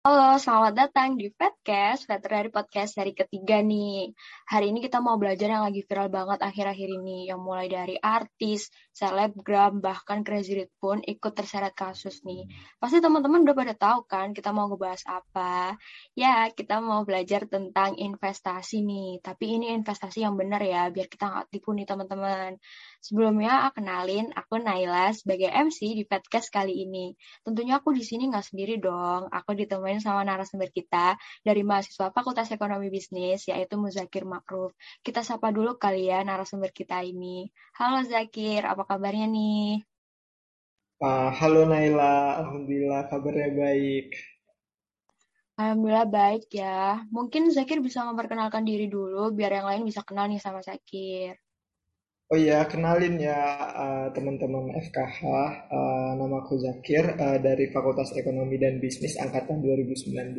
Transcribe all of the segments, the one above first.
Halo, selamat datang di Fatcast, Veterinary Podcast seri ketiga nih. Hari ini kita mau belajar yang lagi viral banget akhir-akhir ini, yang mulai dari artis, selebgram, bahkan Crazy Rich pun ikut terseret kasus nih. Pasti teman-teman udah pada tahu kan kita mau ngebahas apa? Ya, kita mau belajar tentang investasi nih, tapi ini investasi yang benar ya, biar kita nggak tipu nih teman-teman. Sebelumnya, kenalin, aku Naila sebagai MC di Fatcast kali ini. Tentunya aku di sini nggak sendiri dong, aku ditemani ditemuin sama narasumber kita dari mahasiswa Fakultas Ekonomi Bisnis, yaitu Muzakir Makruf. Kita sapa dulu kali ya narasumber kita ini. Halo Zakir, apa kabarnya nih? Uh, halo Naila, Alhamdulillah kabarnya baik. Alhamdulillah baik ya. Mungkin Zakir bisa memperkenalkan diri dulu biar yang lain bisa kenal nih sama Zakir. Oh iya, kenalin ya uh, teman-teman FKH, uh, nama aku Zakir uh, dari Fakultas Ekonomi dan Bisnis angkatan 2019.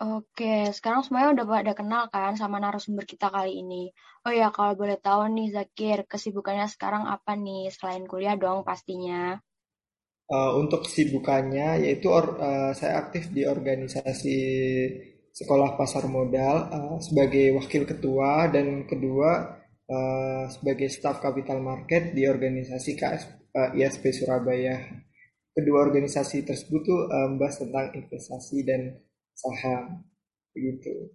Oke, sekarang semuanya udah pada kenal kan sama narasumber kita kali ini. Oh ya, kalau boleh tahu nih Zakir, kesibukannya sekarang apa nih selain kuliah dong pastinya? Uh, untuk kesibukannya yaitu or, uh, saya aktif di organisasi sekolah pasar modal uh, sebagai wakil ketua dan kedua uh, sebagai staf capital market di organisasi KS, uh, eh, ISP Surabaya. Kedua organisasi tersebut tuh uh, membahas tentang investasi dan saham begitu.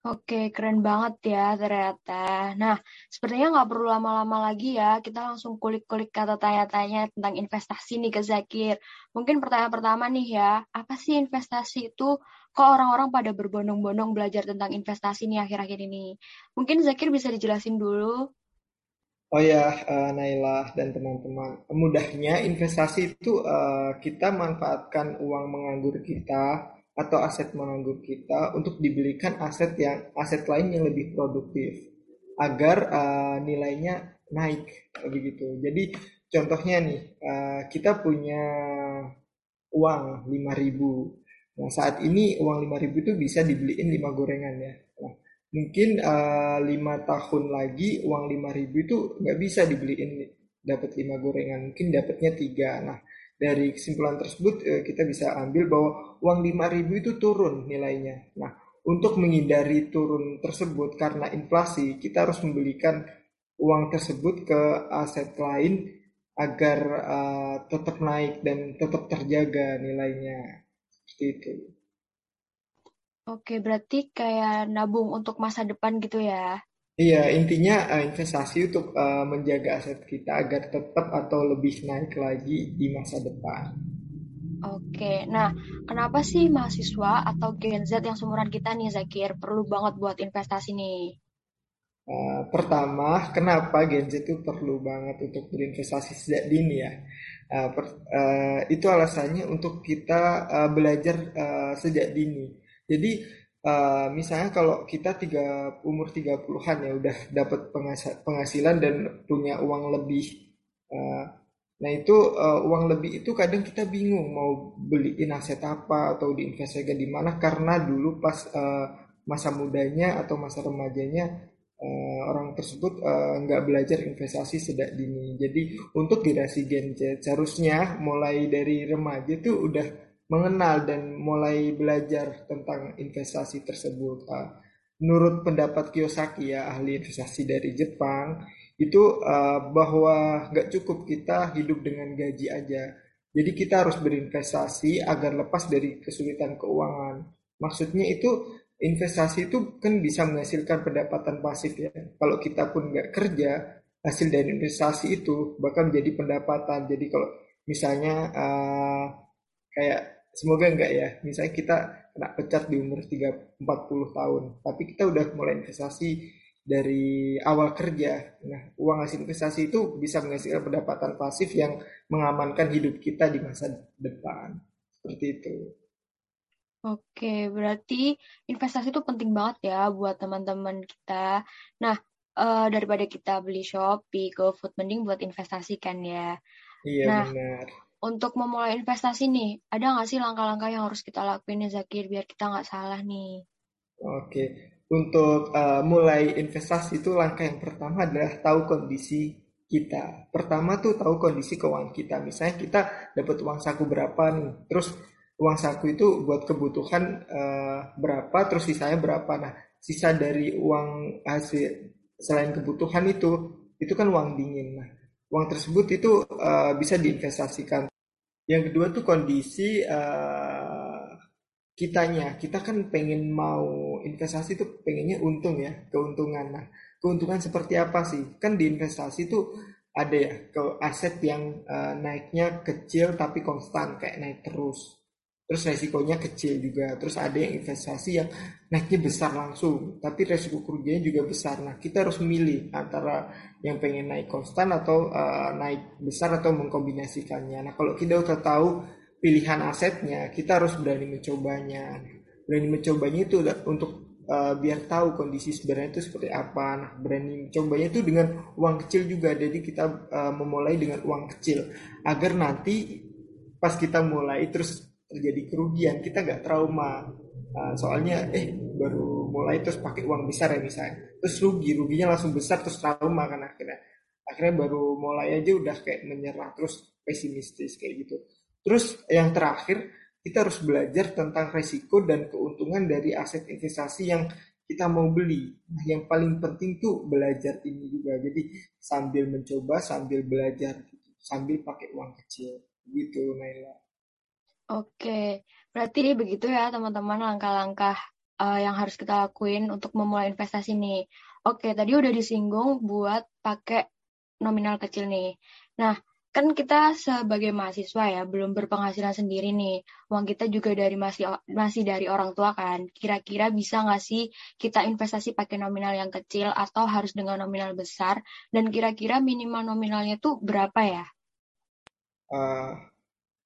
Oke, keren banget ya ternyata. Nah, sepertinya nggak perlu lama-lama lagi ya. Kita langsung kulik-kulik kata tanya-tanya tentang investasi nih ke Zakir. Mungkin pertanyaan pertama nih ya, apa sih investasi itu? Kok orang-orang pada berbondong-bondong belajar tentang investasi nih akhir-akhir ini? Mungkin Zakir bisa dijelasin dulu. Oh ya, uh, Naila dan teman-teman. Mudahnya investasi itu uh, kita manfaatkan uang menganggur kita atau aset menganggur kita untuk dibelikan aset yang aset lain yang lebih produktif agar uh, nilainya naik begitu. Jadi contohnya nih uh, kita punya uang 5000. Nah, saat ini uang 5000 itu bisa dibeliin 5 gorengan ya. Nah, mungkin uh, 5 tahun lagi uang 5000 itu nggak bisa dibeliin dapat 5 gorengan, mungkin dapatnya 3. Nah, dari kesimpulan tersebut eh, kita bisa ambil bahwa uang 5000 itu turun nilainya. Nah, untuk menghindari turun tersebut karena inflasi, kita harus membelikan uang tersebut ke aset lain agar uh, tetap naik dan tetap terjaga nilainya. Seperti itu. Oke, berarti kayak nabung untuk masa depan gitu ya? Iya, intinya uh, investasi untuk uh, menjaga aset kita agar tetap atau lebih naik lagi di masa depan. Oke, nah kenapa sih mahasiswa atau Gen Z yang seumuran kita nih Zakir perlu banget buat investasi nih? Uh, pertama, kenapa Gen Z itu perlu banget untuk berinvestasi sejak dini ya? Uh, per, uh, itu alasannya untuk kita uh, belajar uh, sejak dini. Jadi uh, misalnya kalau kita tiga umur 30-an ya udah dapat penghasilan dan punya uang lebih uh, nah itu uh, uang lebih itu kadang kita bingung mau beliin aset apa atau diinvestasikan di mana karena dulu pas uh, masa mudanya atau masa remajanya uh, orang tersebut nggak uh, belajar investasi sejak dini. Jadi untuk generasi Gen Z seharusnya mulai dari remaja itu udah mengenal dan mulai belajar tentang investasi tersebut. Uh, menurut pendapat Kiyosaki ya ahli investasi dari Jepang itu uh, bahwa nggak cukup kita hidup dengan gaji aja. Jadi kita harus berinvestasi agar lepas dari kesulitan keuangan. Maksudnya itu investasi itu kan bisa menghasilkan pendapatan pasif ya. Kalau kita pun nggak kerja, hasil dari investasi itu bakal menjadi pendapatan. Jadi kalau misalnya uh, kayak semoga enggak ya misalnya kita kena pecat di umur 3 40 tahun tapi kita udah mulai investasi dari awal kerja nah uang hasil investasi itu bisa menghasilkan pendapatan pasif yang mengamankan hidup kita di masa depan seperti itu Oke, berarti investasi itu penting banget ya buat teman-teman kita. Nah, uh, daripada kita beli Shopee, GoFood, mending buat investasi kan ya. Iya nah, benar untuk memulai investasi nih, ada nggak sih langkah-langkah yang harus kita lakuin ya Zakir biar kita nggak salah nih? Oke, untuk uh, mulai investasi itu langkah yang pertama adalah tahu kondisi kita. Pertama tuh tahu kondisi keuangan kita. Misalnya kita dapat uang saku berapa nih, terus uang saku itu buat kebutuhan uh, berapa, terus sisanya berapa. Nah, sisa dari uang hasil selain kebutuhan itu, itu kan uang dingin. Nah, uang tersebut itu uh, bisa diinvestasikan. Yang kedua tuh kondisi uh, kitanya. Kita kan pengen mau investasi tuh pengennya untung ya, keuntungan. Nah, keuntungan seperti apa sih? Kan di investasi tuh ada ya ke aset yang uh, naiknya kecil tapi konstan kayak naik terus terus resikonya kecil juga. Terus ada yang investasi yang naiknya besar langsung. Tapi resiko kerugiannya juga besar. Nah kita harus memilih antara yang pengen naik konstan atau uh, naik besar atau mengkombinasikannya. Nah kalau kita udah tahu pilihan asetnya kita harus berani mencobanya. Berani mencobanya itu untuk uh, biar tahu kondisi sebenarnya itu seperti apa. Nah berani mencobanya itu dengan uang kecil juga. Jadi kita uh, memulai dengan uang kecil. Agar nanti pas kita mulai terus terjadi kerugian kita nggak trauma uh, soalnya eh baru mulai terus pakai uang besar ya misalnya terus rugi ruginya langsung besar terus trauma kan akhirnya akhirnya baru mulai aja udah kayak menyerah terus pesimistis kayak gitu terus yang terakhir kita harus belajar tentang resiko dan keuntungan dari aset investasi yang kita mau beli. Nah, yang paling penting tuh belajar ini juga. Jadi sambil mencoba, sambil belajar, gitu. sambil pakai uang kecil, gitu, Naila. Oke, berarti begitu ya teman-teman langkah-langkah uh, yang harus kita lakuin untuk memulai investasi nih. Oke, tadi udah disinggung buat pakai nominal kecil nih. Nah, kan kita sebagai mahasiswa ya belum berpenghasilan sendiri nih. Uang kita juga dari masih masih dari orang tua kan. Kira-kira bisa nggak sih kita investasi pakai nominal yang kecil atau harus dengan nominal besar? Dan kira-kira minimal nominalnya tuh berapa ya? Uh,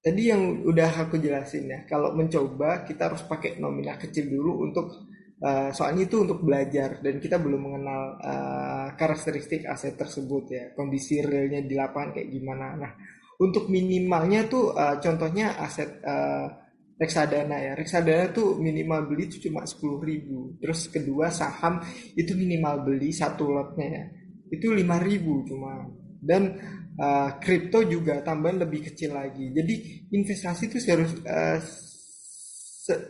Tadi yang udah aku jelasin ya, kalau mencoba kita harus pakai nominal kecil dulu untuk uh, soalnya itu untuk belajar dan kita belum mengenal uh, karakteristik aset tersebut ya, kondisi realnya di lapangan kayak gimana. Nah, untuk minimalnya tuh uh, contohnya aset uh, reksadana ya, reksadana tuh minimal beli itu cuma 10.000 ribu. Terus kedua saham itu minimal beli satu lotnya ya, itu 5.000 cuma. Dan kripto uh, juga tambahan lebih kecil lagi. Jadi investasi itu harus uh,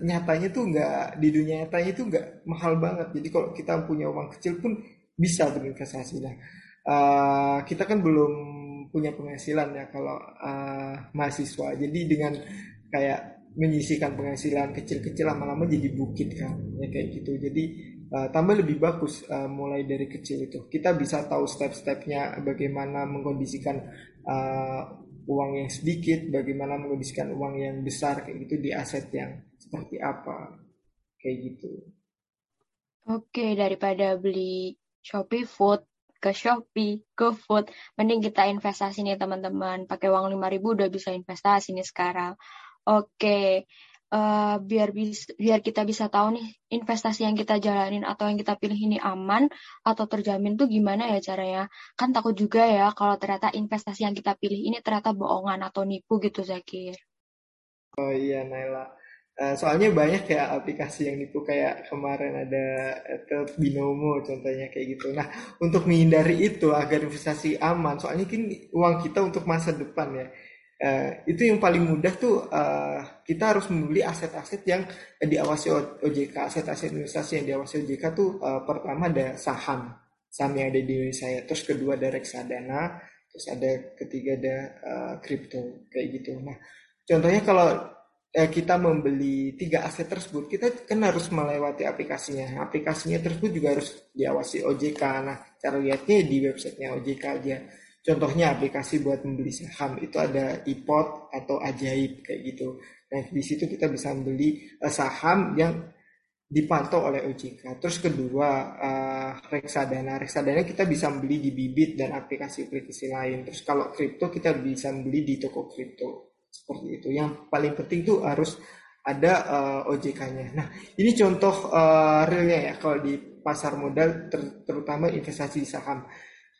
nyatanya tuh nggak di dunia nyatanya itu nggak mahal banget. Jadi kalau kita punya uang kecil pun bisa berinvestasi. Nah, uh, kita kan belum punya penghasilan ya kalau uh, mahasiswa. Jadi dengan kayak menyisikan penghasilan kecil-kecil lama-lama jadi bukit kan, ya kayak gitu. Jadi uh, tambah lebih bagus uh, mulai dari kecil itu. Kita bisa tahu step-stepnya bagaimana mengkondisikan uh, uang yang sedikit, bagaimana mengkondisikan uang yang besar kayak gitu di aset yang seperti apa kayak gitu. Oke, daripada beli Shopee Food ke Shopee, ke Food, mending kita investasi nih teman-teman. Pakai uang 5000 udah bisa investasi nih sekarang. Oke uh, biar bis, biar kita bisa tahu nih investasi yang kita jalanin atau yang kita pilih ini aman atau terjamin tuh gimana ya caranya. Kan takut juga ya kalau ternyata investasi yang kita pilih ini ternyata bohongan atau nipu gitu Zakir. Oh iya Naila. Uh, soalnya banyak kayak aplikasi yang nipu kayak kemarin ada itu binomo contohnya kayak gitu. Nah untuk menghindari itu agar investasi aman soalnya kan uang kita untuk masa depan ya Uh, itu yang paling mudah tuh uh, kita harus membeli aset-aset yang diawasi OJK, aset-aset investasi yang diawasi OJK tuh uh, pertama ada saham, saham yang ada di Indonesia ya. Terus kedua ada reksadana, terus ada ketiga ada kripto uh, kayak gitu. Nah, contohnya kalau uh, kita membeli tiga aset tersebut, kita kan harus melewati aplikasinya. Aplikasinya tersebut juga harus diawasi OJK. Nah, cara lihatnya di websitenya OJK aja Contohnya aplikasi buat membeli saham itu ada iPod atau ajaib kayak gitu. Nah di situ kita bisa membeli uh, saham yang dipantau oleh OJK. Terus kedua uh, reksadana, reksadana kita bisa beli di bibit dan aplikasi-aplikasi lain. Terus kalau kripto kita bisa beli di toko kripto seperti itu. Yang paling penting tuh harus ada uh, OJK-nya. Nah ini contoh uh, realnya ya kalau di pasar modal ter terutama investasi saham.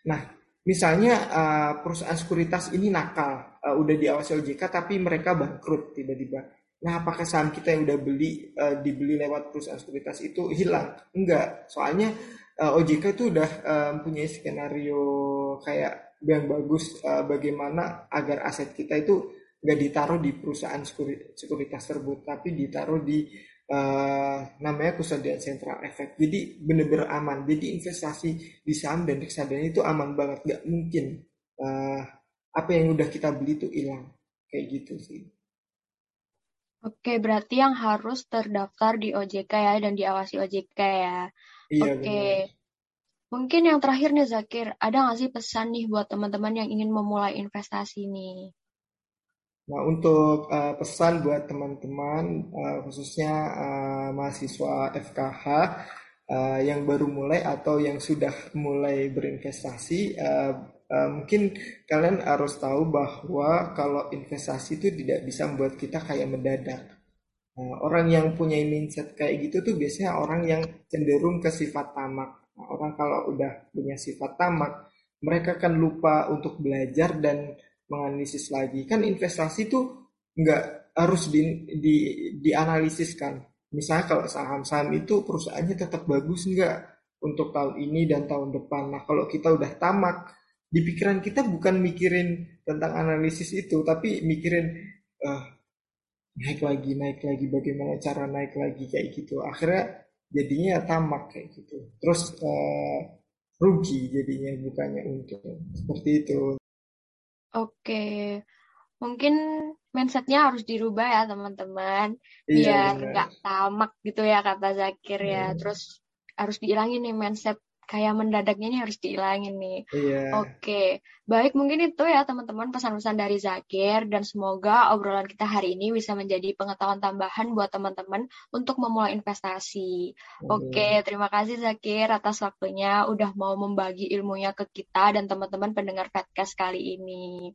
Nah misalnya uh, perusahaan sekuritas ini nakal, uh, udah diawasi OJK tapi mereka bangkrut tiba-tiba. Nah, apakah saham kita yang udah beli uh, dibeli lewat perusahaan sekuritas itu hilang? Enggak, soalnya uh, OJK itu udah uh, mempunyai skenario kayak yang bagus uh, bagaimana agar aset kita itu nggak ditaruh di perusahaan sekuritas tersebut, tapi ditaruh di uh, namanya kusadian sentral efek. Jadi bener-bener aman. Jadi investasi di saham dan reksadana itu aman banget. Nggak mungkin uh, apa yang udah kita beli itu hilang. Kayak gitu sih. Oke, berarti yang harus terdaftar di OJK ya dan diawasi OJK ya. Iya, Oke. benar. Mungkin yang terakhir nih Zakir, ada nggak sih pesan nih buat teman-teman yang ingin memulai investasi nih? Nah, untuk uh, pesan buat teman-teman, uh, khususnya uh, mahasiswa FKH uh, yang baru mulai atau yang sudah mulai berinvestasi, uh, uh, mungkin kalian harus tahu bahwa kalau investasi itu tidak bisa membuat kita kayak mendadak. Uh, orang yang punya mindset kayak gitu tuh biasanya orang yang cenderung ke sifat tamak. Nah, orang kalau udah punya sifat tamak, mereka kan lupa untuk belajar dan menganalisis lagi. Kan investasi itu nggak harus di, di, dianalisis kan. Misalnya kalau saham-saham itu perusahaannya tetap bagus nggak untuk tahun ini dan tahun depan. Nah kalau kita udah tamak, di pikiran kita bukan mikirin tentang analisis itu, tapi mikirin uh, naik lagi, naik lagi, bagaimana cara naik lagi kayak gitu. Akhirnya jadinya tamak kayak gitu. Terus uh, rugi jadinya bukannya untung. Seperti itu. Oke, mungkin mindsetnya harus dirubah ya teman-teman, Iya biar nggak tamak gitu ya kata Zakir ya. Hmm, Terus harus dihilangin nih mindset kayak mendadaknya ini harus dihilangin nih. iya. Oke, baik mungkin itu ya teman-teman pesan-pesan dari Zakir dan semoga obrolan kita hari ini bisa menjadi pengetahuan tambahan buat teman-teman untuk memulai investasi. Amin. Oke, terima kasih Zakir atas waktunya udah mau membagi ilmunya ke kita dan teman-teman pendengar podcast kali ini.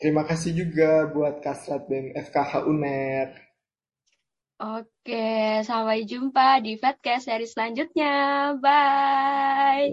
Terima kasih juga buat Kasrat BEM FKH UNER. Oke, sampai jumpa di podcast seri selanjutnya. Bye.